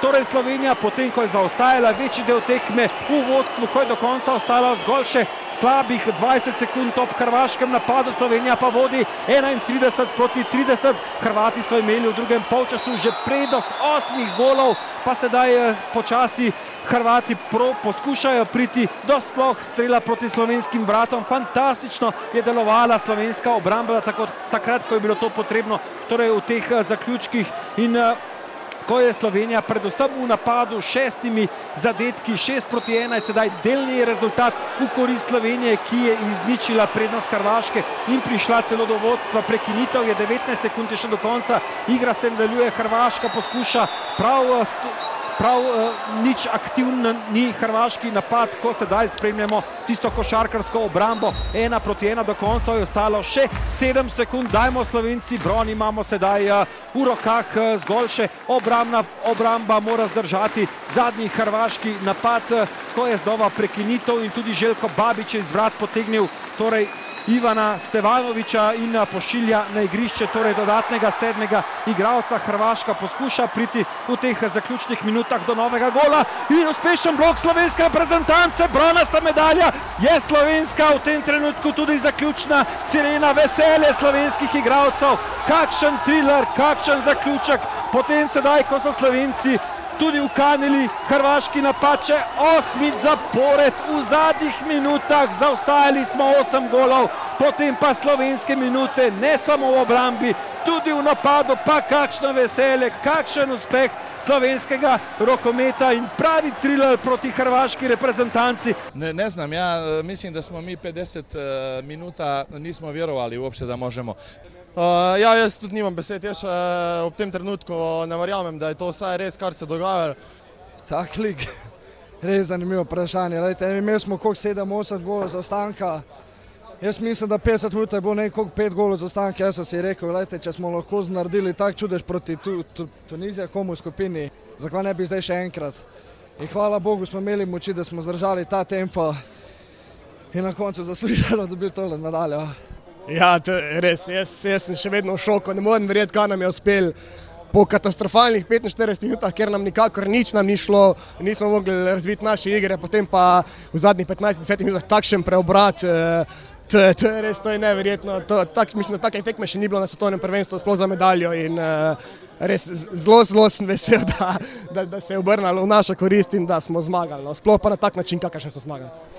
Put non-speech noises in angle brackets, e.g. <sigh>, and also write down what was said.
Torej Slovenija, potem ko je zaostajala večji del tekme v vodstvu, ko je do konca ostala zgolj še slabih 20 sekund ob hrvaškem napadu, Slovenija pa vodi 31 proti 30. Hrvati so imeli v drugem polčasu že prednost osmih golov, pa sedaj eh, počasi Hrvati pro, poskušajo priti do sploh strela proti slovenskim vratom. Fantastično je delovala slovenska obramba tako, takrat, ko je bilo to potrebno, torej v teh uh, zaključkih in uh, ko je Slovenija predvsem v napadu šestimi zadetki, šest proti ena je sedaj delni rezultat v korist Slovenije, ki je izničila prednost Hrvaške in prišla celo do vodstva. Prekinitev je 19 sekund še do konca, igra se nadaljuje, Hrvaška poskuša prav uh, prav uh, nič aktivno ni hrvaški napad, ko sedaj spremljamo tisto košarkarsko obrambo. Ena proti ena do konca je ostalo še sedem sekund, dajmo slovenci, bron imamo sedaj uh, v rokah uh, zgolj še obrambna obramba mora zdržati zadnji hrvaški napad, ko je znova prekinitev in tudi Željko Babič je iz vrat potegnil torej Ivana Stevanoviča in pošilja na igrišče torej dodatnega sedmega igralca. Hrvaška poskuša priti v teh zaključnih minutah do novega gola in uspešen blok slovenske reprezentance. Bronasta medalja je slovenska v tem trenutku tudi zaključna sirena veselje slovenskih igralcev. Kakšen thriller, kakšen zaključek. Potem sedaj, ko so slovenci tudi ukanili hrvaški napad, če osmič zapored v zadnjih minutah, zaostajali smo osem golov, potem pa slovenske minute, ne samo v obrambi, tudi v napadu, pa kakšno veselje, kakšen uspeh slovenskega rokometa in pravi thriller proti hrvaški reprezentanci. Ne, ne znam, ja mislim da smo mi 50 minuta nismo vjerovali uopšte da možemo. Uh, ja, jaz tudi nimam besed, jaz še ob tem trenutku ne verjamem, da je to vse res, kar se dogaja. Tak lik, res zanimivo vprašanje. Lejte, imeli smo koliko 7-8 golov za ostanka. Jaz mislim, da 50 minut je bilo nekaj 5 golov za ostanka. Jaz sem si rekel, lejte, če smo lahko naredili tak čudež proti tu, tu, Tuniziji, komu skupini, zakaj ne bi zdaj še enkrat. In hvala Bogu smo imeli moči, da smo zdržali ta tempo in na koncu zasluženo <laughs> dobili tole medaljo. Ja, to res. Jaz, jaz sem še vedno v šoku, ne morem verjeti, kaj nam je uspelo. Po katastrofalnih 45 minutah, ker nam nikakor nič nam ni šlo, nismo mogli razviti naše igre, potem pa v zadnjih 15-10 minutah takšen preobrat. To je, to je res, to je neverjetno. To, tak, mislim, da take tekme še ni bilo na svetovnem prvenstvu, sploh za medaljo. In, res zelo, zelo sem vesel, <laughs> da, da, da se je obrnilo v našo korist in da smo zmagali. No. Sploh pa na tak način, kakršen so zmagali.